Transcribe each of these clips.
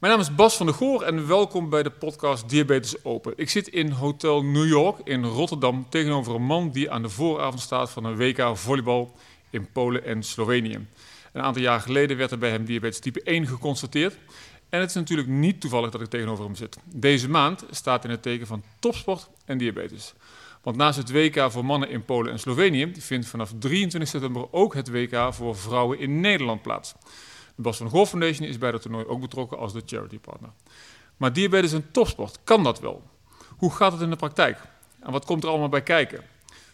Mijn naam is Bas van der Goor en welkom bij de podcast Diabetes Open. Ik zit in Hotel New York in Rotterdam tegenover een man die aan de vooravond staat van een WK volleybal in Polen en Slovenië. Een aantal jaar geleden werd er bij hem diabetes type 1 geconstateerd. En het is natuurlijk niet toevallig dat ik tegenover hem zit. Deze maand staat in het teken van topsport en diabetes. Want naast het WK voor mannen in Polen en Slovenië vindt vanaf 23 september ook het WK voor vrouwen in Nederland plaats. Bas van Goor Foundation is bij dat toernooi ook betrokken als de charity partner. Maar diabetes en topsport, kan dat wel? Hoe gaat het in de praktijk? En wat komt er allemaal bij kijken?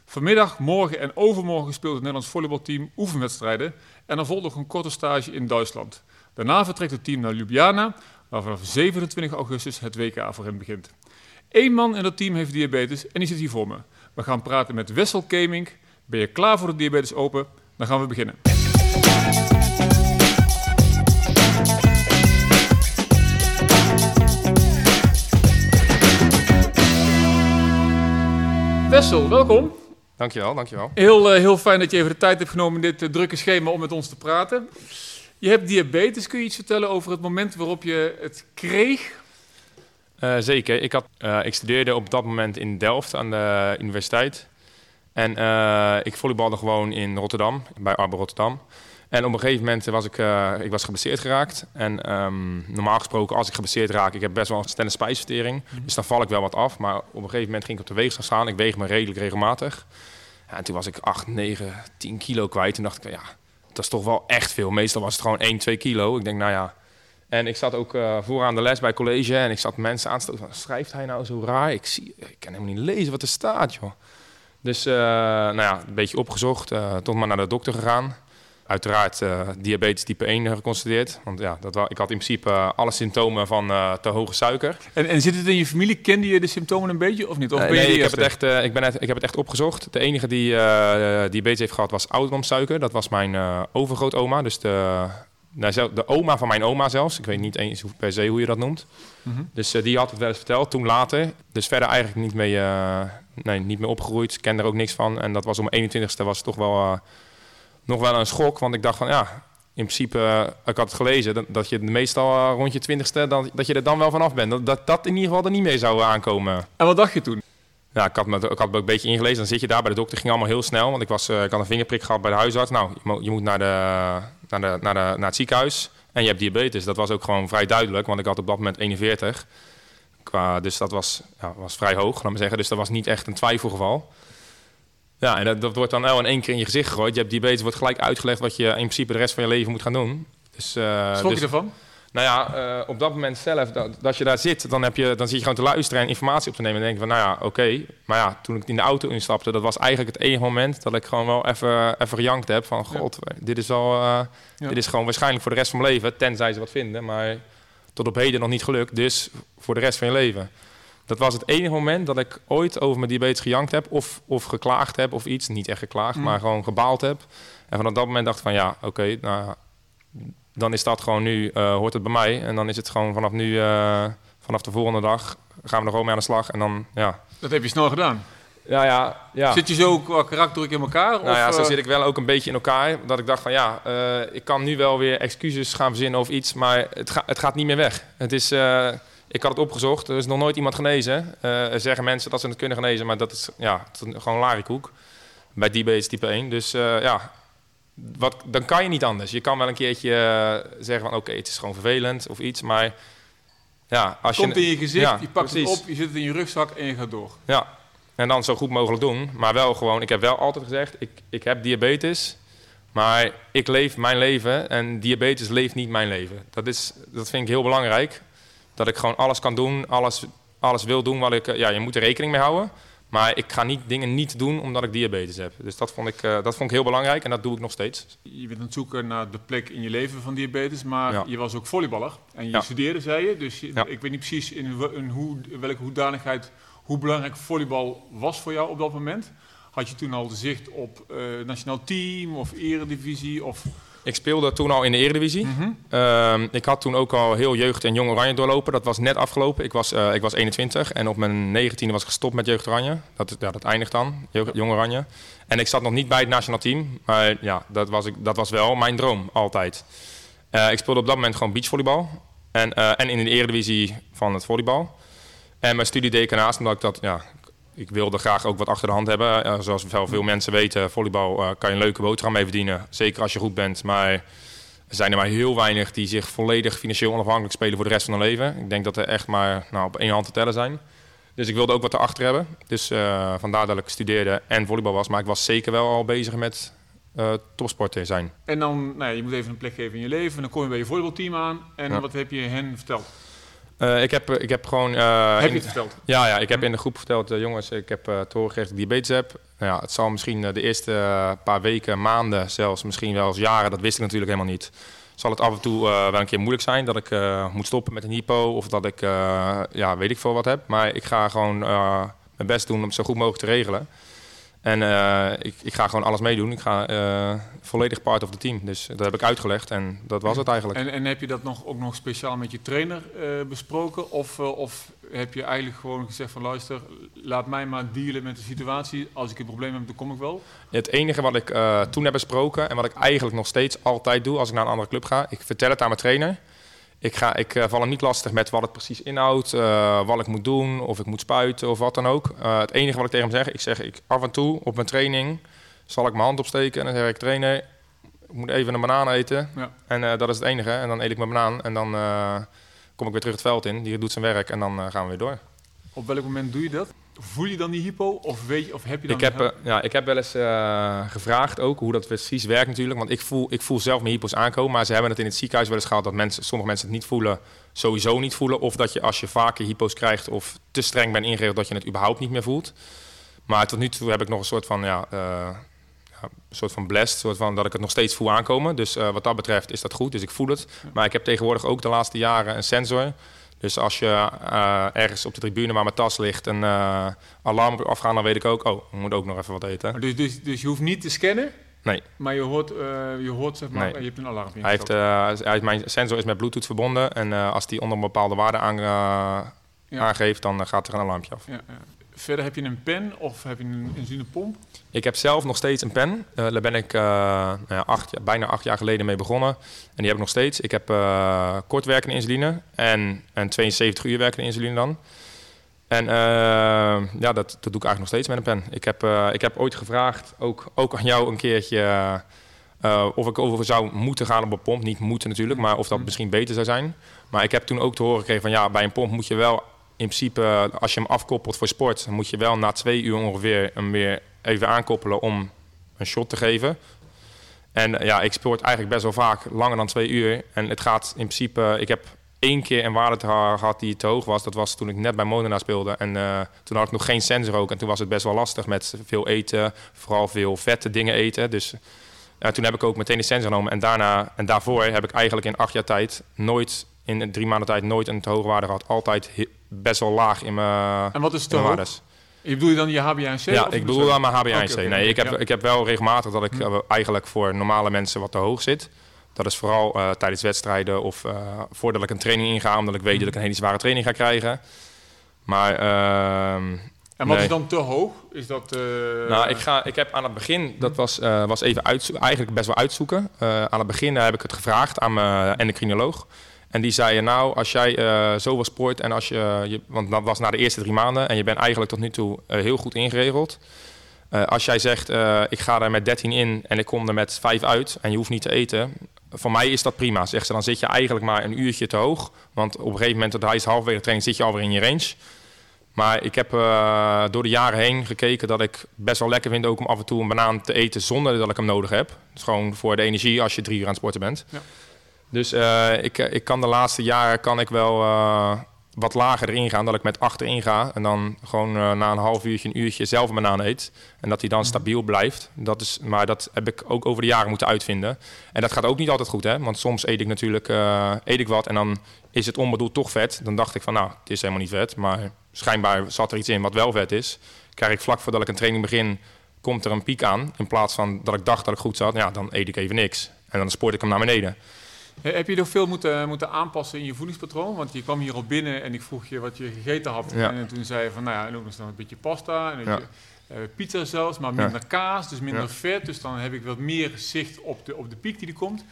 Vanmiddag, morgen en overmorgen speelt het Nederlands volleybalteam oefenwedstrijden en er volgt nog een korte stage in Duitsland. Daarna vertrekt het team naar Ljubljana, waar vanaf 27 augustus het WK voor hen begint. Eén man in dat team heeft diabetes en die zit hier voor me. We gaan praten met Wessel Kemink. Ben je klaar voor de Diabetes Open? Dan gaan we beginnen. Wessel, welkom. Dankjewel, dankjewel. Heel, uh, heel fijn dat je even de tijd hebt genomen in dit uh, drukke schema om met ons te praten. Je hebt diabetes. Kun je iets vertellen over het moment waarop je het kreeg? Uh, zeker. Ik, had, ik studeerde op dat moment in Delft aan de universiteit. En ik volleybalde gewoon in Rotterdam, bij Arbo Rotterdam. En op een gegeven moment was ik, uh, ik was geblesseerd geraakt. En um, normaal gesproken, als ik geblesseerd raak, ik heb best wel een snelle spijsvertering. Mm Dus dan val ik wel wat af. Maar op een gegeven moment ging ik op de weegschaal staan. Ik weeg me redelijk regelmatig. Ja, en toen was ik 8, 9, 10 kilo kwijt. Toen dacht ik, ja, dat is toch wel echt veel. Meestal was het gewoon 1, 2 kilo. Ik denk, nou ja. En ik zat ook uh, vooraan de les bij college en ik zat mensen aan te stoten. Schrijft hij nou zo raar? Ik, zie, ik kan helemaal niet lezen wat er staat, joh. Dus uh, nou ja, een beetje opgezocht, tot maar naar de dokter gegaan uiteraard uh, diabetes type 1 geconstateerd. Want ja, dat, ik had in principe uh, alle symptomen van uh, te hoge suiker. En, en, zit het in je familie? Kende je de symptomen een beetje of niet? Of ben nee, ik heb, het echt, ik, ben ik heb het echt opgezocht. De enige die diabetes heeft gehad was ouderdomssuiker. Dat was mijn overgrootoma. Dus de, nou, de oma van mijn oma zelfs. Ik weet niet eens per se hoe je dat noemt. Mm -hmm. Dus die had het wel eens verteld, toen later. Dus verder eigenlijk niet mee, nee, niet meer opgegroeid. Kende er ook niks van. En dat was om 21ste was het toch wel nog wel een schok. Want ik dacht van ja, in principe, uh, ik had het gelezen, dat, dat je meestal uh, rond je twintigste, dat, dat je er dan wel vanaf bent. Dat, dat dat in ieder geval er niet mee zou aankomen. En wat dacht je toen? Ja, ik had, me, ik had me een beetje ingelezen. Dan zit je daar bij de dokter. ging allemaal heel snel. Want ik, was, uh, ik had een vingerprik gehad bij de huisarts. Nou, je, moet, je moet naar, de, naar, de, naar, de, naar het ziekenhuis. En je hebt diabetes. Dat was ook gewoon vrij duidelijk. Want ik had op dat moment 41. Qua, dus dat was, ja, was vrij hoog, laat maar zeggen. Dus dat was niet echt een twijfelgeval. Ja, en dat, dat wordt dan wel in één keer in je gezicht gegooid. Je hebt diabetes, wordt gelijk uitgelegd wat je in principe de rest van je leven moet gaan doen. Dus, uh, Schrok dus, je ervan? Nou ja, uh, op dat moment zelf, dat, dat je daar zit, dan, heb je, dan zit je gewoon te luisteren en informatie op te nemen. En denk van, nou ja, oké. Okay. Maar ja, toen ik in de auto instapte, dat was eigenlijk het enige moment dat ik gewoon wel even, even gejankt heb. Van, god, ja. dit is al, uh, ja. dit is gewoon waarschijnlijk voor de rest van mijn leven. Tenzij ze wat vinden, maar tot op heden nog niet gelukt. Dus voor de rest van je leven. Dat was het enige moment dat ik ooit over mijn diabetes gejankt heb of, of geklaagd heb of iets. Niet echt geklaagd, mm. maar gewoon gebaald heb. En vanaf dat moment dacht ik van ja, oké, okay, nou, dan is dat gewoon nu, uh, hoort het bij mij. En dan is het gewoon vanaf nu, uh, vanaf de volgende dag, gaan we er gewoon mee aan de slag. En dan, ja. Dat heb je snel gedaan? Ja, ja, ja. Zit je zo qua karakter in elkaar? Nou of, ja, zo uh... zit ik wel ook een beetje in elkaar. Dat ik dacht van ja, uh, ik kan nu wel weer excuses gaan verzinnen of iets, maar het, ga, het gaat niet meer weg. Het is, ik had het opgezocht, er is nog nooit iemand genezen. Uh, er zeggen mensen dat ze het kunnen genezen, maar dat is, ja, is gewoon larikoek. Bij diabetes type 1. Dus uh, ja, wat, dan kan je niet anders. Je kan wel een keertje uh, zeggen van oké, okay, het is gewoon vervelend of iets, maar ja, als komt je... in je gezicht, ja, je pakt precies. het op, je zit het in je rugzak en je gaat door. Ja, en dan zo goed mogelijk doen. Maar wel gewoon, ik heb wel altijd gezegd, ik, ik heb diabetes, maar ik leef mijn leven en diabetes leeft niet mijn leven. Dat, is, dat vind ik heel belangrijk. Dat ik gewoon alles kan doen, alles, alles wil doen wat ik... Ja, je moet er rekening mee houden. Maar ik ga niet dingen niet doen omdat ik diabetes heb. Dus dat vond ik, uh, dat vond ik heel belangrijk en dat doe ik nog steeds. Je bent aan het zoeken naar de plek in je leven van diabetes, maar ja. je was ook volleyballer. En je ja. studeerde, zei je. Dus je, ja. ik weet niet precies in, in, hoe, in welke hoedanigheid, hoe belangrijk volleybal was voor jou op dat moment. Had je toen al zicht op uh, nationaal team of eredivisie of... Ik speelde toen al in de Eredivisie. Mm -hmm. uh, ik had toen ook al heel jeugd en jong oranje doorlopen. Dat was net afgelopen. Ik was, uh, ik was 21 en op mijn 19e was ik gestopt met jeugd oranje. Dat, ja, dat eindigt dan, jong oranje. En ik zat nog niet bij het nationaal team. Maar ja, dat was, ik, dat was wel mijn droom, altijd. Uh, ik speelde op dat moment gewoon beachvolleybal. En, uh, en in de eredivisie van het volleybal. En mijn studie deed ik ernaast omdat ik dat, ja, ik wilde graag ook wat achter de hand hebben. Uh, zoals veel, veel mensen weten, volleybal uh, kan je een leuke boterham mee verdienen. Zeker als je goed bent. Maar er zijn er maar heel weinig die zich volledig financieel onafhankelijk spelen voor de rest van hun leven. Ik denk dat er echt maar nou, op één hand te tellen zijn. Dus ik wilde ook wat erachter hebben. Dus uh, vandaar dat ik studeerde en volleybal was. Maar ik was zeker wel al bezig met uh, topsporter zijn. En dan, nou ja, je moet even een plek geven in je leven. En dan kom je bij je volleybalteam aan. En ja. wat heb je hen verteld? Uh, ik, heb, ik heb gewoon... Uh, heb je het verteld? Ja, ja, ik heb in de groep verteld, jongens, ik heb uh, te horen dat ik diabetes heb. Nou ja, het zal misschien de eerste paar weken, maanden zelfs, misschien wel eens jaren, dat wist ik natuurlijk helemaal niet. Zal het af en toe wel een keer moeilijk zijn dat ik moet stoppen met een hypo of dat ik, ja, weet ik veel wat heb. Maar ik ga gewoon mijn best doen om het zo goed mogelijk te regelen. En uh, ik, ik, ga gewoon alles meedoen. Ik ga uh, volledig part of the team. Dus dat heb ik uitgelegd en dat was het eigenlijk. En, en heb je dat nog, ook nog speciaal met je trainer uh, besproken? Of, of heb je eigenlijk gewoon gezegd van luister, laat mij maar dealen met de situatie. Als ik een probleem heb, dan kom ik wel? Het enige wat ik toen heb besproken en wat ik eigenlijk nog steeds altijd doe als ik naar een andere club ga. Ik vertel het aan mijn trainer. Ik, ga, ik uh, val hem niet lastig met wat het precies inhoudt, uh, wat ik moet doen, of ik moet spuiten of wat dan ook. Uh, het enige wat ik tegen hem zeg, ik zeg ik, af en toe op mijn training zal ik mijn hand opsteken en dan zeg ik trainer, ik moet even een banaan eten. Ja. En dat is het enige. En dan eet ik mijn banaan en dan kom ik weer terug het veld in. Die doet zijn werk en dan gaan we weer door. Op welk moment doe je dat? Voel je dan die hypo of, weet je, of heb je dan... Ik heb, uh, ja, ik heb wel eens uh, gevraagd ook hoe dat precies werkt natuurlijk. Want ik voel, ik voel zelf mijn hypo's aankomen. Maar ze hebben het in het ziekenhuis wel eens gehad dat mensen, sommige mensen het niet voelen. Sowieso niet voelen. Of dat je als je vaker hypo's krijgt of te streng bent ingeregeld dat je het überhaupt niet meer voelt. Maar tot nu toe heb ik nog een soort van... Ja, uh, ja, een soort van blessed, soort van dat ik het nog steeds voel aankomen. Dus wat dat betreft is dat goed, dus ik voel het. Maar ik heb tegenwoordig ook de laatste jaren een sensor dus als je uh, ergens op de tribune waar mijn tas ligt een uh, alarm op afgaan, dan weet ik ook, oh, ik moet ook nog even wat eten. Dus, dus, dus je hoeft niet te scannen? Nee. Maar je hoort, uh, je hoort zeg maar, nee. je hebt een alarm. Hij heeft, hij, mijn sensor is met Bluetooth verbonden en als die onder een bepaalde waarde aan, ja. aangeeft, dan gaat er een alarmpje af. Ja, ja. Verder heb je een pen of heb je een insulinepomp? Ik heb zelf nog steeds een pen. Uh, daar ben ik uh, nou acht, bijna acht jaar geleden mee begonnen. En die heb ik nog steeds. Ik heb uh, kortwerkende insuline en, en 72 uur werkende insuline dan. En ja, dat, dat doe ik eigenlijk nog steeds met een pen. Ik heb, ik heb ooit gevraagd, ook, ook aan jou een keertje... of ik over zou moeten gaan op een pomp. Niet moeten natuurlijk, maar of dat misschien beter zou zijn. Maar ik heb toen ook te horen gekregen van... ja, bij een pomp moet je wel in principe, als je hem afkoppelt voor sport, moet je wel na twee uur ongeveer hem weer even aankoppelen om een shot te geven. En ja, ik sport eigenlijk best wel vaak langer dan twee uur. En het gaat in principe, ik heb één keer een waarde gehad die te hoog was. Dat was toen ik net bij Modena speelde. En toen had ik nog geen sensor ook. En toen was het best wel lastig met veel eten, vooral veel vette dingen eten. Dus toen heb ik ook meteen de sensor genomen. En, daarna, en daarvoor heb ik eigenlijk in acht jaar tijd nooit, in drie maanden tijd, nooit een te hoge waarde gehad. Altijd best wel laag in mijn En wat is te hoog? Je bedoel je dan je HbA1c? Ja, ik bedoel dan mijn HbA1c. Okay, nee, ik heb, ik heb wel regelmatig dat ik uh, eigenlijk voor normale mensen wat te hoog zit. Dat is vooral uh, tijdens wedstrijden of uh, voordat ik een training inga, omdat ik weet dat ik een hele zware training ga krijgen. Maar. Ehm, en wat nee. is dan te hoog? Is dat, Nou, ik, ga, ik heb aan het begin, dat was, was even uitzoeken, eigenlijk best wel uitzoeken. aan het begin heb ik het gevraagd aan mijn endocrinoloog. En die zei, nou, als jij uh, zoveel sport en als je, je, want dat was na de eerste drie maanden en je bent eigenlijk tot nu toe uh, heel goed ingeregeld. Als jij zegt, ik ga er met 13 in en ik kom er met 5 uit en je hoeft niet te eten. Voor mij is dat prima, zegt ze. Dan zit je eigenlijk maar een uurtje te hoog. Want op een gegeven moment, dat hij is halverwege training, zit je alweer in je range. Maar ik heb door de jaren heen gekeken dat ik best wel lekker vind ook om af en toe een banaan te eten zonder dat ik hem nodig heb. Dus gewoon voor de energie als je drie uur aan het sporten bent. Ja. Dus uh, ik, ik kan de laatste jaren kan ik wel uh, wat lager erin gaan. Dat ik met achter inga en dan gewoon uh, na een half uurtje, een uurtje zelf een banaan eet. En dat hij dan stabiel blijft. Dat is, maar dat heb ik ook over de jaren moeten uitvinden. En dat gaat ook niet altijd goed, hè. Want soms eet ik natuurlijk eet ik wat en dan is het onbedoeld toch vet. Dan dacht ik van, nou, het is helemaal niet vet. Maar schijnbaar zat er iets in wat wel vet is. Krijg ik vlak voordat ik een training begin, komt er een piek aan. In plaats van dat ik dacht dat ik goed zat, ja, dan eet ik even niks. En dan spoort ik hem naar beneden. Heb je nog veel moeten, moeten aanpassen in je voedingspatroon? Want je kwam hier al binnen en ik vroeg je wat je gegeten had. En toen zei je van, nou ja, en ook nog een beetje pasta en ja. uh, pizza zelfs, maar minder kaas, dus minder vet. Dus dan heb ik wat meer zicht op de, op de piek die er komt.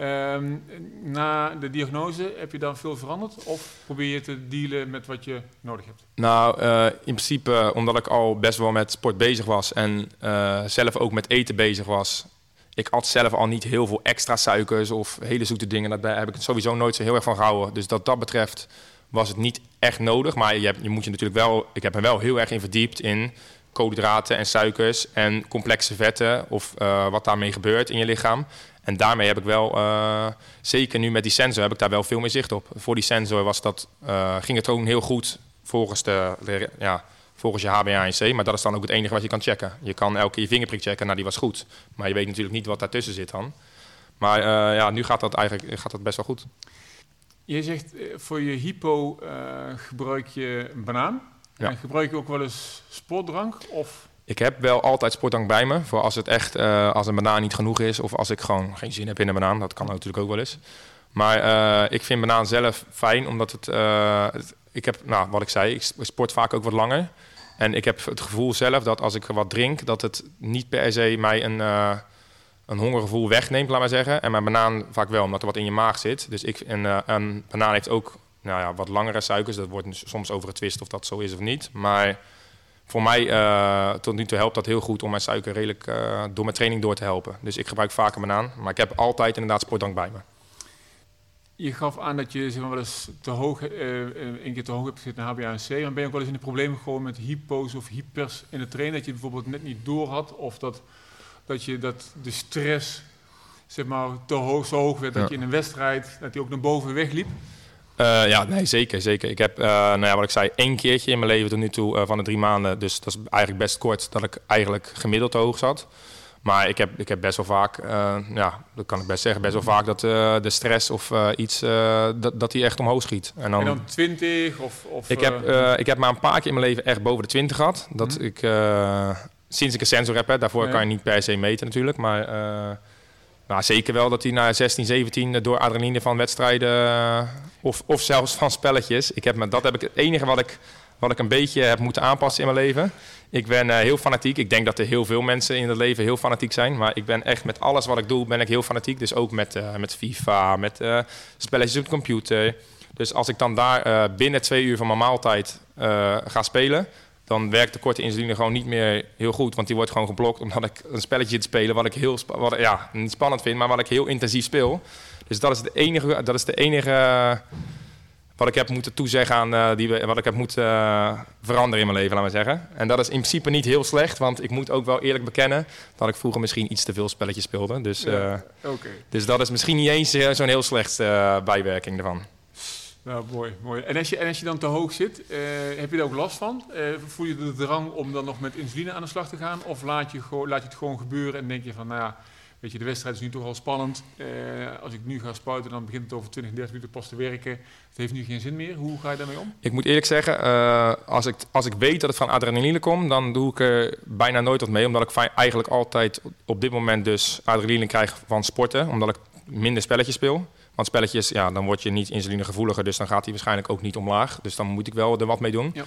Ehm, na de diagnose, heb je dan veel veranderd? Of probeer je te dealen met wat je nodig hebt? Nou, uh, in principe, omdat ik al best wel met sport bezig was en uh, zelf ook met eten bezig was. Ik at zelf al niet heel veel extra suikers of hele zoete dingen. Daar heb ik sowieso nooit zo heel erg van gehouden. Dus dat dat betreft was het niet echt nodig. Maar je, hebt, je moet je natuurlijk wel. Ik heb me wel heel erg in verdiept in koolhydraten en suikers en complexe vetten of uh, wat daarmee gebeurt in je lichaam. En daarmee heb ik wel, uh, zeker nu met die sensor, heb ik daar wel veel meer zicht op. Voor die sensor was dat, uh, ging het gewoon heel goed volgens, de, de, ja, volgens je HbA1c. Maar dat is dan ook het enige wat je kan checken. Je kan elke keer je vingerprik checken, nou die was goed. Maar je weet natuurlijk niet wat daartussen zit dan. Maar uh, ja, nu gaat dat eigenlijk gaat dat best wel goed. Je zegt voor je hypo gebruik je een banaan. Ja. En gebruik je ook wel eens sportdrank? Of ik heb wel altijd sportdrank bij me. Voor als het echt, uh, als een banaan niet genoeg is. Of als ik gewoon geen zin heb in een banaan. Dat kan natuurlijk ook wel eens. Maar uh, ik vind banaan zelf fijn. Omdat het, het, ik heb, nou wat ik zei, ik sport vaak ook wat langer. En ik heb het gevoel zelf dat als ik wat drink. Dat het niet per se mij een, een hongergevoel wegneemt, laat maar zeggen. En mijn banaan vaak wel, omdat er wat in je maag zit. Dus ik, en een banaan heeft ook nou ja, wat langere suikers. Dat wordt soms over twist of dat zo is of niet. Maar voor mij tot nu toe helpt dat heel goed om mijn suiker redelijk door mijn training door te helpen. Dus ik gebruik vaker banaan, maar ik heb altijd inderdaad sportdrank bij me. Je gaf aan dat je zeg maar, wel eens te hoog, uh, een keer te hoog hebt gezeten naar HbA1c. Maar ben je ook wel eens in de problemen gekomen met hypo's of hypers in de trainen? Dat je bijvoorbeeld net niet door had of dat, dat, je, dat de stress zeg maar, te hoog, zo hoog werd dat je in een wedstrijd dat die ook naar boven wegliep? Uh, ja, nee, zeker, zeker. Ik heb, uh, nou ja, wat ik zei, één keertje in mijn leven tot nu toe van de drie maanden. Dus dat is eigenlijk best kort dat ik eigenlijk gemiddeld te hoog zat. Maar ik heb, ik heb best wel vaak, ja, dat kan ik best zeggen, best wel vaak dat de stress of iets, dat, dat die echt omhoog schiet. En dan, en dan 20 of... of ik, heb, ik heb maar een paar keer in mijn leven echt boven de 20 gehad. Dat mm. ik, sinds ik een sensor heb, hè, daarvoor kan je niet per se meten natuurlijk, maar... Nou, zeker wel dat hij na 16, 17 door adrenaline van wedstrijden of, of zelfs van spelletjes. Ik heb me, dat heb ik het enige wat ik, wat ik een beetje heb moeten aanpassen in mijn leven. Ik ben uh, heel fanatiek. Ik denk dat er heel veel mensen in het leven heel fanatiek zijn. Maar ik ben echt met alles wat ik doe, ben ik heel fanatiek. Dus ook met, uh, met FIFA, met spelletjes op de computer. Dus als ik dan daar binnen twee uur van mijn maaltijd ga spelen dan werkt de korte insuline gewoon niet meer heel goed. Want die wordt gewoon geblokt omdat ik een spelletje te spelen wat ik heel ja, niet spannend vind, maar wat ik heel intensief speel. Dus dat is de enige, dat is de enige wat ik heb moeten toezeggen aan uh, die we, wat ik heb moeten uh, veranderen in mijn leven, laten we zeggen. En dat is in principe niet heel slecht, want ik moet ook wel eerlijk bekennen dat ik vroeger misschien iets te veel spelletjes speelde. Dus, uh, ja, okay. dus dat is misschien niet eens zo'n heel slecht bijwerking ervan. Nou, mooi, mooi. En als je, en als je dan te hoog zit, heb je daar ook last van? Voel je de drang om dan nog met insuline aan de slag te gaan? Of laat je, laat je het gewoon gebeuren en denk je van, nou ja, weet je, de wedstrijd is nu toch al spannend. Uh, als ik nu ga spuiten, dan begint het over 20, 30 minuten pas te werken. Het heeft nu geen zin meer. Hoe ga je daarmee om? Ik moet eerlijk zeggen, als, ik, als ik weet dat het van adrenaline komt, dan doe ik er bijna nooit wat mee. Omdat ik eigenlijk altijd op dit moment dus adrenaline krijg van sporten. Omdat ik minder spelletjes speel. Want spelletjes, ja, dan word je niet insulinegevoeliger, dus dan gaat hij waarschijnlijk ook niet omlaag. Dus dan moet ik wel er wat mee doen. Ja.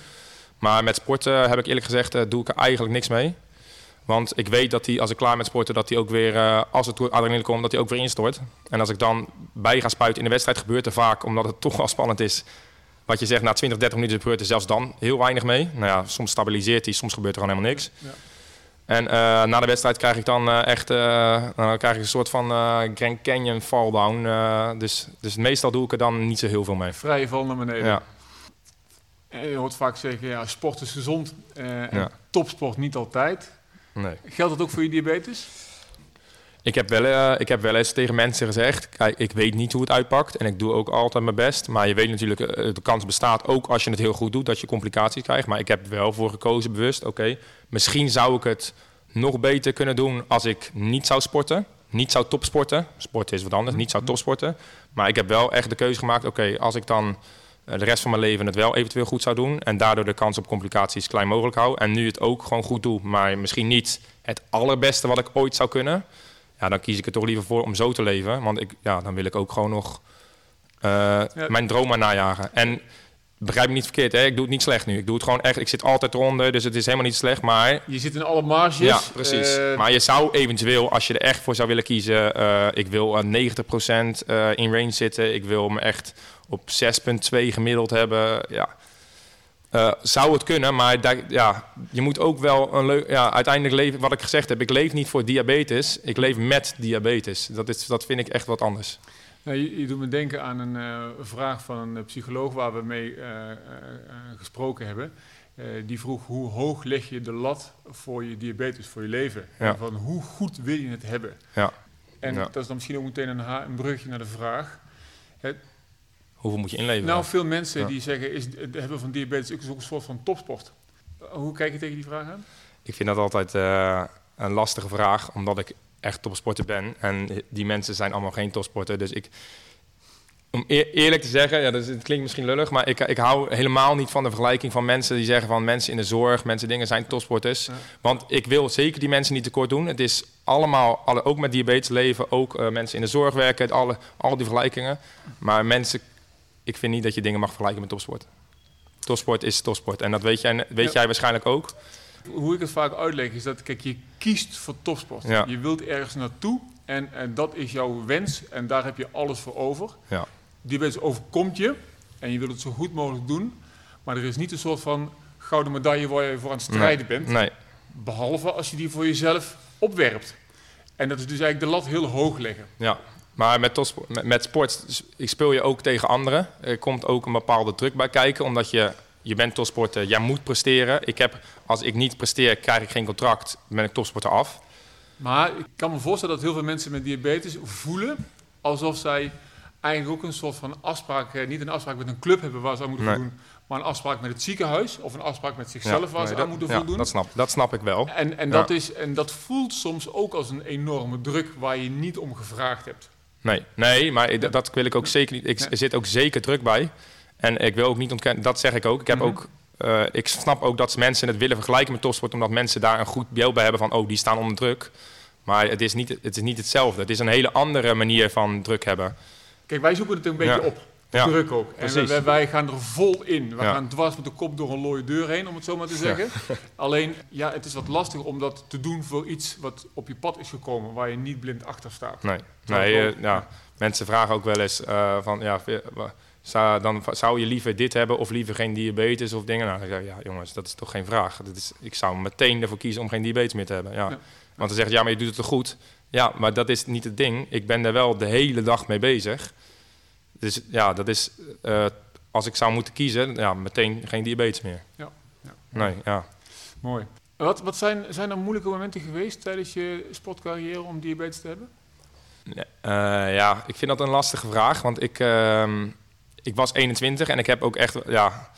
Maar met sporten heb ik eerlijk gezegd, uh, doe ik er eigenlijk niks mee. Want ik weet dat hij, als ik klaar met sporten, dat hij ook weer, uh, als het adrenaline komt, dat hij ook weer instort. En als ik dan bij ga spuiten in de wedstrijd, gebeurt er vaak, omdat het toch wel spannend is. Wat je zegt, na 20, 30 minuten gebeurt er zelfs dan heel weinig mee. Nou ja, soms stabiliseert hij, soms gebeurt er gewoon helemaal niks. Ja. En uh, na de wedstrijd krijg ik dan uh, echt dan krijg ik een soort van Grand Canyon fall down. dus, dus meestal doe ik er dan niet zo heel veel mee. Vrije val naar beneden. Ja. En je hoort vaak zeggen, ja, sport is gezond. en ja. topsport niet altijd. Nee. Geldt dat ook voor je diabetes? Ik heb, wel, uh, ik heb wel eens tegen mensen gezegd, kijk, ik weet niet hoe het uitpakt en ik doe ook altijd mijn best. Maar je weet natuurlijk, uh, de kans bestaat ook als je het heel goed doet, dat je complicaties krijgt. Maar ik heb wel voor gekozen bewust, oké, misschien zou ik het nog beter kunnen doen als ik niet zou sporten. Niet zou topsporten, sporten is wat anders, niet zou topsporten. Maar ik heb wel echt de keuze gemaakt, oké, als ik dan de rest van mijn leven het wel eventueel goed zou doen... en daardoor de kans op complicaties klein mogelijk hou... en nu het ook gewoon goed doe, maar misschien niet het allerbeste wat ik ooit zou kunnen ja, dan kies ik er toch liever voor om zo te leven. Want ik, ja, dan wil ik ook gewoon nog uh, ja. mijn droom maar najagen. En begrijp me niet verkeerd, hè? ik doe het niet slecht nu. Ik doe het gewoon echt, ik zit altijd eronder, dus het is helemaal niet slecht. Maar Je zit in alle marges. ja, precies. Eh, maar je zou eventueel, als je er echt voor zou willen kiezen, eh, ik wil aan 90% eh, in range zitten. Ik wil me echt op 6,2 gemiddeld hebben. Ja. Eh, zou het kunnen, maar daar, ja, je moet ook wel een leuk. Ja, uiteindelijk leven, wat ik gezegd heb, ik leef niet voor diabetes, ik leef met diabetes. Dat, is, dat vind ik echt wat anders. Nou, je, je doet me denken aan een eh, vraag van een eh, psycholoog waar we mee gesproken hebben. Die vroeg hoe hoog leg je de lat voor je diabetes, voor je leven? Ja. En van hoe goed wil je het hebben? Ja. En Ja. dat is dan misschien ook meteen een, een brugje naar de vraag. Hoeveel moet je inleveren? Nou, veel mensen Ja. die zeggen, is het hebben van diabetes ook een soort van topsport. Hoe kijk je tegen die vraag aan? Ik vind dat altijd eh, een lastige vraag, omdat ik echt topsporter ben. En die mensen zijn allemaal geen topsporter. Dus ik, om eer- eerlijk te zeggen, ja, dus het klinkt misschien lullig, maar ik, ik hou helemaal niet van de vergelijking van mensen die zeggen van mensen in de zorg, mensen dingen zijn topsporters. Ja. Want ik wil zeker die mensen niet tekort doen. Het is allemaal, alle, ook met diabetes leven, ook eh, mensen in de zorg werken, alle, al die vergelijkingen. Maar mensen, ik vind niet dat je dingen mag vergelijken met topsport. Topsport is topsport. En dat weet jij, weet Ja. jij waarschijnlijk ook. Hoe ik het vaak uitleg is dat, kijk, je kiest voor topsport. Ja. Je wilt ergens naartoe en, en dat is jouw wens en daar heb je alles voor over. Ja. Diabetes overkomt je en je wilt het zo goed mogelijk doen, maar er is niet een soort van gouden medaille waar je voor aan het strijden bent. Nee, Behalve als je die voor jezelf opwerpt. En dat is dus eigenlijk de lat heel hoog leggen. Ja, maar met, topsport, met, met sport speel je ook tegen anderen. Er komt ook een bepaalde druk bij kijken, omdat je, je bent topsporter, jij moet presteren. Ik heb, als ik niet presteer, krijg ik geen contract, ben ik topsporter af. Maar ik kan me voorstellen dat heel veel mensen met diabetes voelen alsof zij eigenlijk ook een soort van afspraak, eh, niet een afspraak met een club hebben waar ze aan moeten Nee. voldoen, maar een afspraak met het ziekenhuis of een afspraak met zichzelf waar nee, ze dat, aan moeten ja, voldoen. Dat snap, dat snap ik wel. En, en, Ja. dat is, en dat voelt soms ook als een enorme druk waar je niet om gevraagd hebt. Nee, nee maar dat wil ik ook zeker niet. Ik, Ja. Er zit ook zeker druk bij. En ik wil ook niet ontkennen, dat zeg ik ook. Ik, heb Mhm. ook, eh, ik snap ook dat mensen het willen vergelijken met topsport, omdat mensen daar een goed beeld bij hebben van, oh, die staan onder druk. Maar het is, niet, het is niet hetzelfde. Het is een hele andere manier van druk hebben. Kijk, wij zoeken het een beetje Ja. op. Ja, druk ook. En wij, wij gaan er vol in. We Ja. gaan dwars met de kop door een looie deur heen, om het zo maar te zeggen. Alleen, ja, het is wat lastig om dat te doen voor iets wat op je pad is gekomen, waar je niet blind achter staat. Nee, nee eh, ja, mensen vragen ook wel eens eh, van, ja, zou, dan zou je liever dit hebben of liever geen diabetes of dingen? Nou, dan zeg ik, ja jongens, dat is toch geen vraag. Dat is, ik zou meteen ervoor kiezen om geen diabetes meer te hebben. Ja. Want dan zegt ja, maar je doet het toch goed? Ja, maar dat is niet het ding. Ik ben er wel de hele dag mee bezig. Dus ja, dat is, eh, als ik zou moeten kiezen, ja, meteen geen diabetes meer. Ja, ja. Nee, ja. Mooi. Wat, wat zijn, zijn er moeilijke momenten geweest tijdens je sportcarrière om diabetes te hebben? Eh, ja, ik vind dat een lastige vraag. Want ik, ehm, ik was 21 en ik heb ook echt, ja,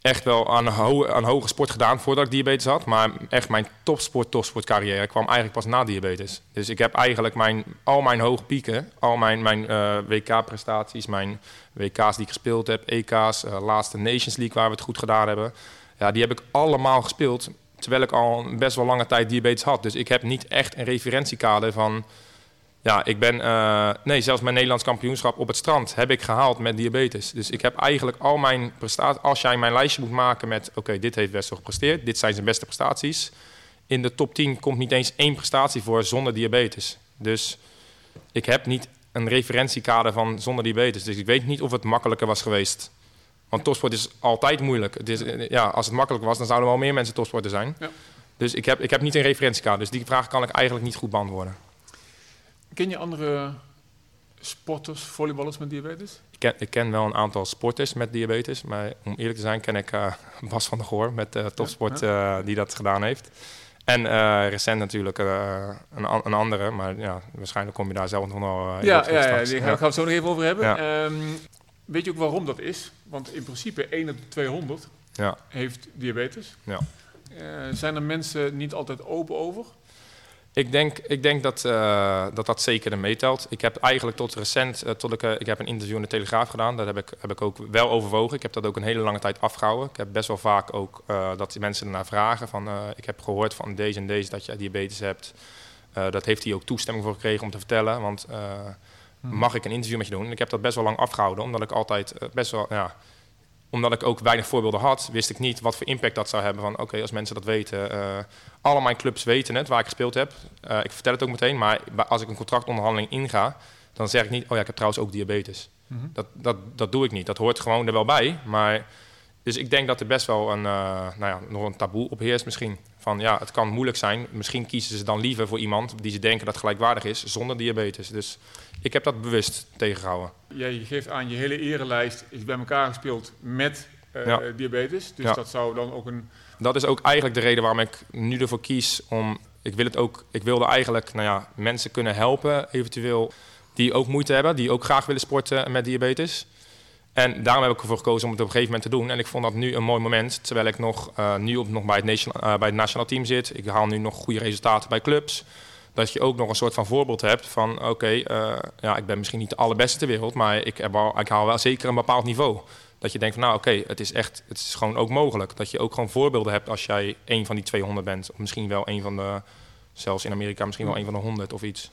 echt wel aan, ho aan hoge sport gedaan voordat ik diabetes had. Maar echt mijn topsport, topsportcarrière kwam eigenlijk pas na diabetes. Dus ik heb eigenlijk mijn, al mijn hoge pieken, al mijn, mijn eh, WK-prestaties, mijn WK's die ik gespeeld heb, EK's, eh, laatste Nations League waar we het goed gedaan hebben. Ja, die heb ik allemaal gespeeld. Terwijl ik al best wel lange tijd diabetes had. Dus ik heb niet echt een referentiekader van... Ja, ik ben... eh, nee, zelfs mijn Nederlands kampioenschap op het strand heb ik gehaald met diabetes. Dus ik heb eigenlijk al mijn prestaties... Als jij mijn lijstje moet maken met... Oké, dit heeft Wessel gepresteerd. Dit zijn zijn beste prestaties. In de top 10 komt niet eens één prestatie voor zonder diabetes. Dus ik heb niet een referentiekader van zonder diabetes. Dus ik weet niet of het makkelijker was geweest. Want topsport is altijd moeilijk. Het is, eh, ja, als het makkelijk was, dan zouden er wel meer mensen topsporter zijn. Ja. Dus ik heb, ik heb niet een referentiekader. Dus die vraag kan ik eigenlijk niet goed beantwoorden. Ken je andere sporters, volleyballers met diabetes? Ik ken, ik ken wel een aantal sporters met diabetes. Maar om eerlijk te zijn ken ik eh, Bas van der Goor met eh, topsport eh, die dat gedaan heeft. En recent natuurlijk een, een andere. Maar ja, waarschijnlijk kom je daar zelf nog wel in Ja, ja, ja, die gaan, gaan we het zo nog even over hebben. Ja. Ehm, weet je ook waarom dat is? Want in principe 1 op de 200 Ja. heeft diabetes. Ja. Zijn er mensen niet altijd open over? Ik denk, ik denk dat, eh, dat dat zeker er meetelt. Ik heb eigenlijk tot recent, eh, tot ik, eh, ik heb een interview in de Telegraaf gedaan. Dat heb ik, heb ik ook wel overwogen. Ik heb dat ook een hele lange tijd afgehouden. Ik heb best wel vaak ook dat die mensen ernaar vragen. Van, ik heb gehoord van deze en deze dat je diabetes hebt. Dat heeft hij ook toestemming voor gekregen om te vertellen. Want eh, mag ik een interview met je doen? En ik heb dat best wel lang afgehouden, omdat ik altijd best wel, ja, omdat ik ook weinig voorbeelden had, wist ik niet wat voor impact dat zou hebben. Van oké, als mensen dat weten, uh, alle mijn clubs weten het, waar ik gespeeld heb. Uh, ik vertel het ook meteen, maar als ik een contractonderhandeling inga, dan zeg ik niet, oh ja, ik heb trouwens ook diabetes. Mm -hmm. dat, dat, dat doe ik niet. Dat hoort gewoon er wel bij. Maar, dus ik denk dat er best wel een, uh, nou ja, nog een taboe op heerst misschien. Van ja, het kan moeilijk zijn. Misschien kiezen ze dan liever voor iemand die ze denken dat gelijkwaardig is, zonder diabetes. Dus ik heb dat bewust tegengehouden. Jij geeft aan, je hele erelijst is bij elkaar gespeeld met uh, ja. diabetes. Dus ja. dat zou dan ook een... Dat is ook eigenlijk de reden waarom ik nu ervoor kies om... Ik, wil het ook, ik wilde eigenlijk nou ja, mensen kunnen helpen, eventueel die ook moeite hebben, die ook graag willen sporten met diabetes. En daarom heb ik ervoor gekozen om het op een gegeven moment te doen. En ik vond dat nu een mooi moment, terwijl ik nog, uh, nu op, nog bij, het national, uh, bij het nationaal team zit. Ik haal nu nog goede resultaten bij clubs dat je ook nog een soort van voorbeeld hebt van oké, okay, uh, ja, ik ben misschien niet de allerbeste ter wereld, maar ik, heb al, ik haal wel zeker een bepaald niveau. Dat je denkt van nou oké, okay, het is echt, het is gewoon ook mogelijk. Dat je ook gewoon voorbeelden hebt als jij een van die 200 bent. Of misschien wel een van de, zelfs in Amerika misschien wel een van de 100 of iets.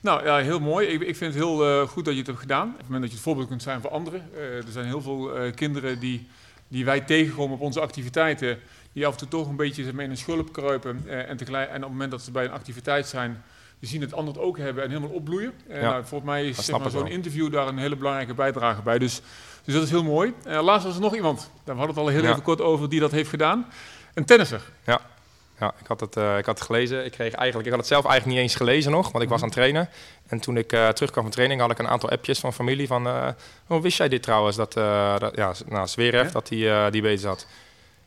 Nou ja, heel mooi. Ik, ik vind het heel uh, goed dat je het hebt gedaan. Op het moment dat je het voorbeeld kunt zijn voor anderen. Uh, er zijn heel veel uh, kinderen die, die wij tegenkomen op onze activiteiten die af en toe toch een beetje in een schulp kruipen. En, tegelijk, en op het moment dat ze bij een activiteit zijn, die zien het ander ook hebben en helemaal opbloeien. En ja, nou, volgens mij is zeg maar, zo'n interview daar een hele belangrijke bijdrage bij. Dus, dus dat is heel mooi. Laatst was er nog iemand, daar hadden we het al heel ja. even kort over, die dat heeft gedaan. Een tennisser. Ja. Ja, ik had, het, uh, ik had het gelezen. Ik, kreeg eigenlijk, ik had het zelf eigenlijk niet eens gelezen nog, want ik was aan het trainen. En toen ik uh, terugkwam van training, had ik een aantal appjes van familie van... Uh, oh, wist jij dit trouwens, dat, dat ja, nou, Zverev, ja? dat hij die had.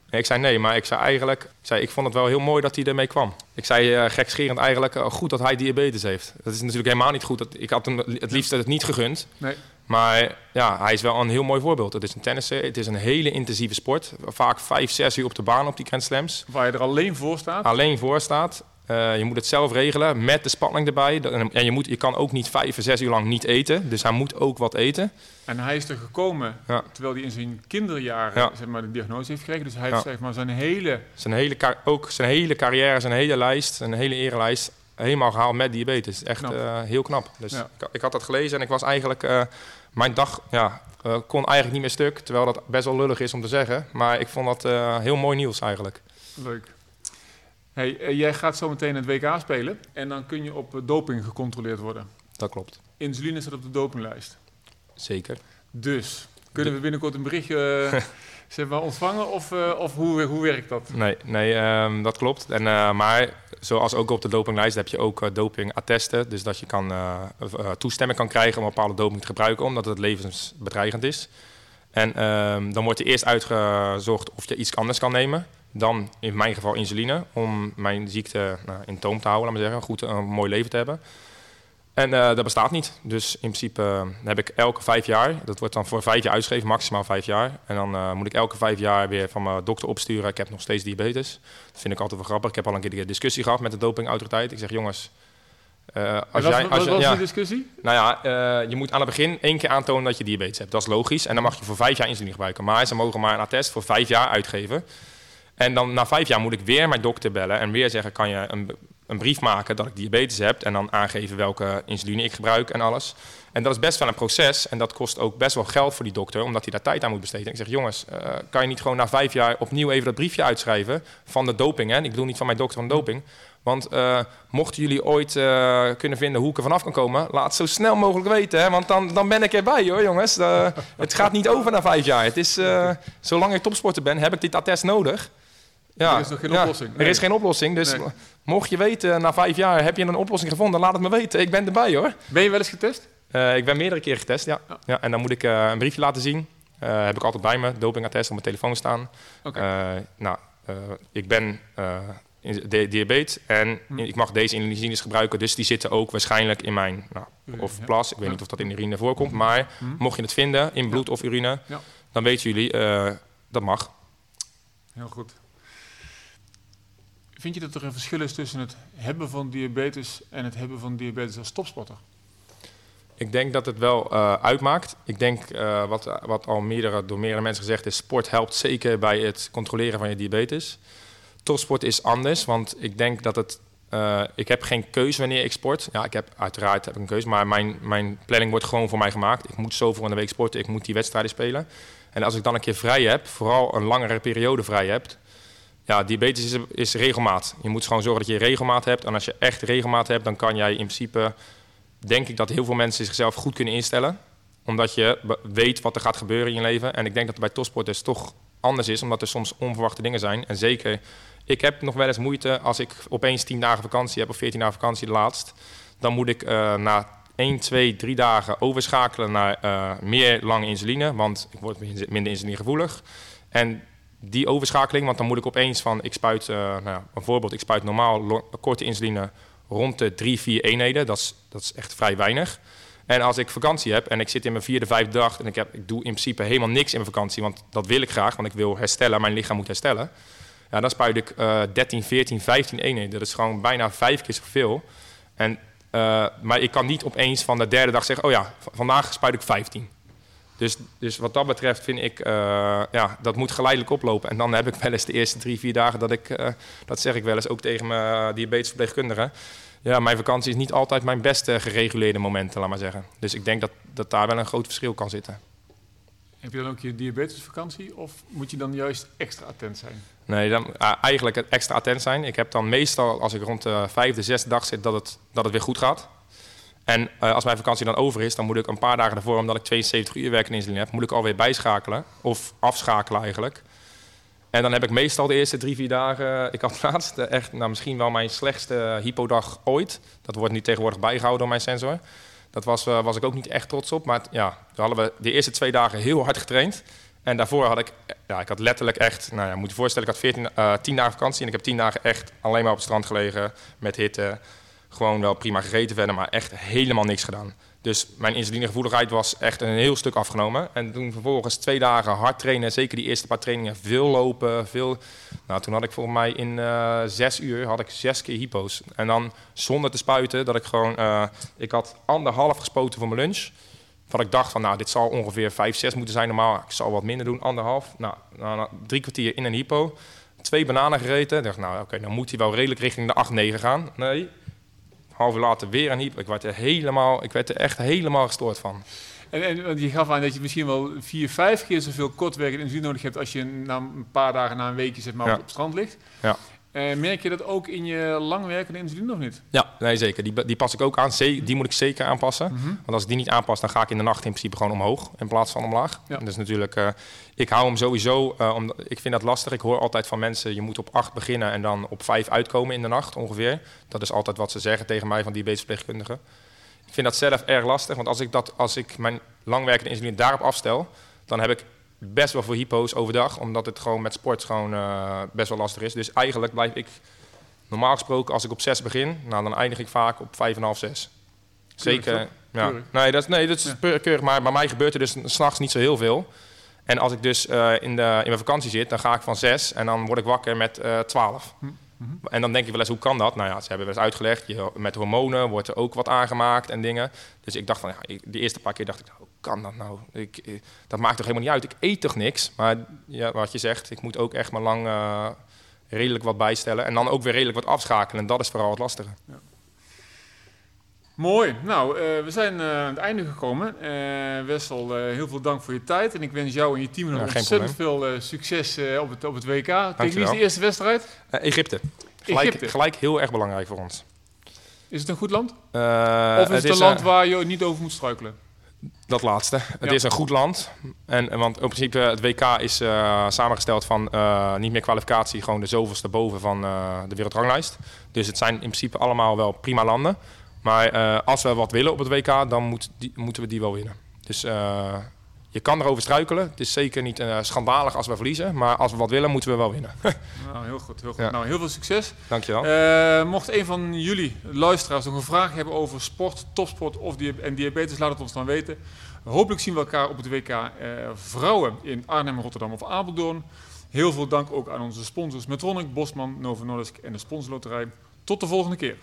Ik zei nee, maar ik zei eigenlijk, ik, zei, ik vond het wel heel mooi dat hij ermee kwam. Ik zei gekscherend eigenlijk, goed dat hij diabetes heeft. Dat is natuurlijk helemaal niet goed. Dat, ik had hem het liefst het niet gegund. Nee. Maar ja, hij is wel een heel mooi voorbeeld. Het is een tennisser, het is een hele intensieve sport. Vaak vijf, zes uur op de baan op die Grand Slams. Waar je er alleen voor staat? Alleen voor staat. Uh, je moet het zelf regelen met de spanning erbij. En je, moet, je kan ook niet vijf of zes uur lang niet eten. Dus hij moet ook wat eten. En hij is er gekomen ja. terwijl hij in zijn kinderjaren ja. zeg maar, de diagnose heeft gekregen. Dus hij heeft zeg maar, zijn hele... Zijn hele, ook zijn hele carrière, zijn hele lijst, zijn hele erelijst... helemaal gehaald met diabetes. Echt uh, heel knap. Dus ik, ik, had dat gelezen en ik was eigenlijk... Uh, mijn dag ja, kon eigenlijk niet meer stuk. Terwijl dat best wel lullig is om te zeggen. Maar ik vond dat heel mooi nieuws eigenlijk. Leuk. Hey, jij gaat zo meteen het WK spelen en dan kun je op doping gecontroleerd worden. Dat klopt. Insuline staat op de dopinglijst. Zeker. Dus, kunnen we binnenkort een berichtje zeg maar, ontvangen of, of hoe, hoe werkt dat? Nee, nee um, dat klopt. En, maar zoals ook op de dopinglijst heb je ook dopingattesten. Dus dat je kan, toestemming kan krijgen om een bepaalde doping te gebruiken, omdat het levensbedreigend is. En um, dan wordt er eerst uitgezocht of je iets anders kan nemen. Dan in mijn geval insuline, om mijn ziekte nou, in toom te houden, laat maar zeggen, goed een mooi leven te hebben. En uh, dat bestaat niet. Dus in principe uh, heb ik elke vijf jaar, dat wordt dan voor vijf jaar uitgeschreven, maximaal vijf jaar. En dan uh, moet ik elke vijf jaar weer van mijn dokter opsturen. Ik heb nog steeds diabetes. Dat vind ik altijd wel grappig. Ik heb al een keer een discussie gehad met de dopingautoriteit. Ik zeg, jongens, als wat, jij, als was ja, die discussie? Nou ja, je moet aan het begin één keer aantonen dat je diabetes hebt. Dat is logisch. En dan mag je voor vijf jaar insuline gebruiken. Maar ze mogen maar een attest voor vijf jaar uitgeven. En dan na vijf jaar moet ik weer mijn dokter bellen en weer zeggen: kan je een, een brief maken dat ik diabetes heb en dan aangeven welke insuline ik gebruik en alles. En dat is best wel een proces en dat kost ook best wel geld voor die dokter, omdat hij daar tijd aan moet besteden. ik zeg: jongens, uh, kan je niet gewoon na vijf jaar opnieuw even dat briefje uitschrijven van de doping? Hè? Ik bedoel niet van mijn dokter van doping. Want uh, mochten jullie ooit uh, kunnen vinden hoe ik er vanaf kan komen, laat het zo snel mogelijk weten. Hè? Want dan, dan ben ik erbij hoor, jongens. Het gaat niet over na vijf jaar. Het is, zolang ik topsporter ben, heb ik dit attest nodig. Ja, er is nog geen ja, oplossing. Er is geen oplossing. Dus nee. mocht je weten, na vijf jaar heb je een oplossing gevonden, laat het me weten. Ik ben erbij hoor. Ben je wel eens getest? Uh, ik ben meerdere keren getest, ja. ja. ja en dan moet ik uh, een briefje laten zien. Uh, heb ik altijd bij me, dopingattest op mijn telefoon staan. Okay. nou, ik ben di diabetes en hm. ik mag deze insuline gebruiken. Dus die zitten ook waarschijnlijk in mijn nou, of plas. Ik weet niet of dat in de urine voorkomt. Maar hm. mocht je het vinden in bloed of urine, dan weten jullie, dat mag. Heel goed. Vind je dat er een verschil is tussen het hebben van diabetes en het hebben van diabetes als topsporter? Ik denk dat het wel uh, uitmaakt. Ik denk, uh, wat, wat al meerdere, door meerdere mensen gezegd is, sport helpt zeker bij het controleren van je diabetes. Topsport is anders, want ik denk dat het... Uh, ik heb geen keuze wanneer ik sport. Ja, ik heb uiteraard heb ik een keuze, maar mijn, mijn planning wordt gewoon voor mij gemaakt. Ik moet zoveel in de week sporten, ik moet die wedstrijden spelen. En als ik dan een keer vrij heb, vooral een langere periode vrij heb, ja, diabetes is, is regelmaat. Je moet gewoon zorgen dat je regelmaat hebt. En als je echt regelmaat hebt, dan kan jij in principe, denk ik dat heel veel mensen zichzelf goed kunnen instellen. Omdat je weet wat er gaat gebeuren in je leven. En ik denk dat het bij topsporters toch anders is, omdat er soms onverwachte dingen zijn. En zeker, ik heb nog wel eens moeite als ik opeens 10 dagen vakantie heb of 14 dagen vakantie de laatst. Dan moet ik uh, na 1, 2, 3 dagen overschakelen naar uh, meer lange insuline, want ik word minder insulinegevoelig. En die overschakeling, want dan moet ik opeens van, ik spuit, uh, nou ja, een voorbeeld, ik spuit normaal korte insuline rond de 3, 4 eenheden. Dat is, dat is echt vrij weinig. En als ik vakantie heb en ik zit in mijn vierde, vijfde dag en ik, heb, ik doe in principe helemaal niks in mijn vakantie, want dat wil ik graag, want ik wil herstellen, mijn lichaam moet herstellen. Ja, dan spuit ik uh, 13, 14, 15 eenheden. Dat is gewoon bijna vijf keer zoveel. En, uh, maar ik kan niet opeens van de derde dag zeggen, oh ja, vandaag spuit ik 15. Dus, dus wat dat betreft vind ik, uh, ja, dat moet geleidelijk oplopen. En dan heb ik wel eens de eerste drie, vier dagen dat ik, uh, dat zeg ik wel eens ook tegen mijn diabetesverpleegkundige. Ja, mijn vakantie is niet altijd mijn beste gereguleerde momenten, laat maar zeggen. Dus ik denk dat, dat daar wel een groot verschil kan zitten. Heb je dan ook je diabetesvakantie of moet je dan juist extra attent zijn? Nee, dan uh, eigenlijk extra attent zijn. Ik heb dan meestal, als ik rond de vijfde, zesde dag zit, dat het, dat het weer goed gaat. En uh, als mijn vakantie dan over is, dan moet ik een paar dagen ervoor, omdat ik 72 uur werk in insuline heb, moet ik alweer bijschakelen. Of afschakelen eigenlijk. En dan heb ik meestal de eerste drie, vier dagen, ik had laatst echt nou, misschien wel mijn slechtste hypodag ooit. Dat wordt nu tegenwoordig bijgehouden door mijn sensor. Dat was, uh, was ik ook niet echt trots op. Maar ja, toen hadden we de eerste twee dagen heel hard getraind. En daarvoor had ik, ja, ik had letterlijk echt, nou ja, moet je voorstellen, ik had 14, uh, 10 dagen vakantie. En ik heb 10 dagen echt alleen maar op het strand gelegen met hitte gewoon wel prima gegeten verder, maar echt helemaal niks gedaan. Dus mijn insulinegevoeligheid was echt een heel stuk afgenomen. En toen vervolgens twee dagen hard trainen, zeker die eerste paar trainingen, veel lopen, veel... Nou, toen had ik volgens mij in uh, zes uur had ik zes keer hypo's. En dan zonder te spuiten, dat ik gewoon... Uh, ik had anderhalf gespoten voor mijn lunch. Wat ik dacht van, nou, dit zal ongeveer vijf, zes moeten zijn normaal. Ik zal wat minder doen, anderhalf. Nou, drie kwartier in een hypo. Twee bananen gereten. Ik dacht, nou, oké, dan moet hij wel redelijk richting de 8, 9 gaan. Nee, half uur later weer een hypo. Ik werd er, helemaal, ik werd er echt helemaal gestoord van. En, en je gaf aan dat je misschien wel vier, vijf keer zoveel kortwerkende energie nodig hebt als je na een paar dagen, na een weekje zeg maar, ja. op het strand ligt. Ja. Uh, merk je dat ook in je langwerkende insuline of niet? Ja, nee, zeker. Die, die pas ik ook aan. Die moet ik zeker aanpassen. Mm -hmm. Want als ik die niet aanpas, dan ga ik in de nacht in principe gewoon omhoog in plaats van omlaag. Ja. Dus natuurlijk, uh, ik hou hem sowieso, uh, om, ik vind dat lastig. Ik hoor altijd van mensen, je moet op 8 beginnen en dan op 5 uitkomen in de nacht ongeveer. Dat is altijd wat ze zeggen tegen mij van diabetesverpleegkundigen. Ik vind dat zelf erg lastig, want als ik, dat, als ik mijn langwerkende insuline daarop afstel, dan heb ik best wel veel hypo's overdag, omdat het gewoon met sport gewoon uh, best wel lastig is. Dus eigenlijk blijf ik normaal gesproken als ik op 6 begin, nou, dan eindig ik vaak op 5,5, 6. Zeker. Ja. Nee, dat, nee, dat is ja. keurig, maar bij mij gebeurt er dus s'nachts niet zo heel veel. En als ik dus uh, in, de, in mijn vakantie zit, dan ga ik van 6 en dan word ik wakker met uh, 12. Hm. Mm-hmm. En dan denk ik wel eens, hoe kan dat? Nou ja, ze hebben wel eens uitgelegd, je, met hormonen wordt er ook wat aangemaakt en dingen. Dus ik dacht van, ja, ik, de eerste paar keer dacht ik, hoe kan dat nou? Ik, ik, dat maakt toch helemaal niet uit? Ik eet toch niks? Maar ja, wat je zegt, ik moet ook echt maar lang uh, redelijk wat bijstellen. En dan ook weer redelijk wat afschakelen. En dat is vooral het lastige. Ja. Mooi. Nou, uh, we zijn uh, aan het einde gekomen. Wessel, heel veel dank voor je tijd. En ik wens jou en je team nog ja, ontzettend veel succes op, het, op het WK. Tegen wie is de eerste wedstrijd? Egypte. Gelijk, Egypte. Gelijk heel erg belangrijk voor ons. Is het een goed land? of is het, het is een land waar je niet over moet struikelen? Dat laatste. Het ja. is een goed land. En, want in principe het WK is uh, samengesteld van uh, niet meer kwalificatie, gewoon de zoveelste boven van uh, de wereldranglijst. Dus het zijn in principe allemaal wel prima landen. Maar als we wat willen op het WK, dan moet die, moeten we die wel winnen. Dus je kan erover struikelen. Het is zeker niet uh, schandalig als we verliezen. Maar als we wat willen, moeten we wel winnen. nou, heel goed. Heel, goed. Ja. Nou, heel veel succes. Dankjewel. Uh, mocht een van jullie luisteraars nog een vraag hebben over sport, topsport of di en diabetes, laat het ons dan weten. Hopelijk zien we elkaar op het WK uh, Vrouwen in Arnhem, Rotterdam of Apeldoorn. Heel veel dank ook aan onze sponsors Metronic, Bosman, Novo Nordisk en de Sponsorloterij. Tot de volgende keer.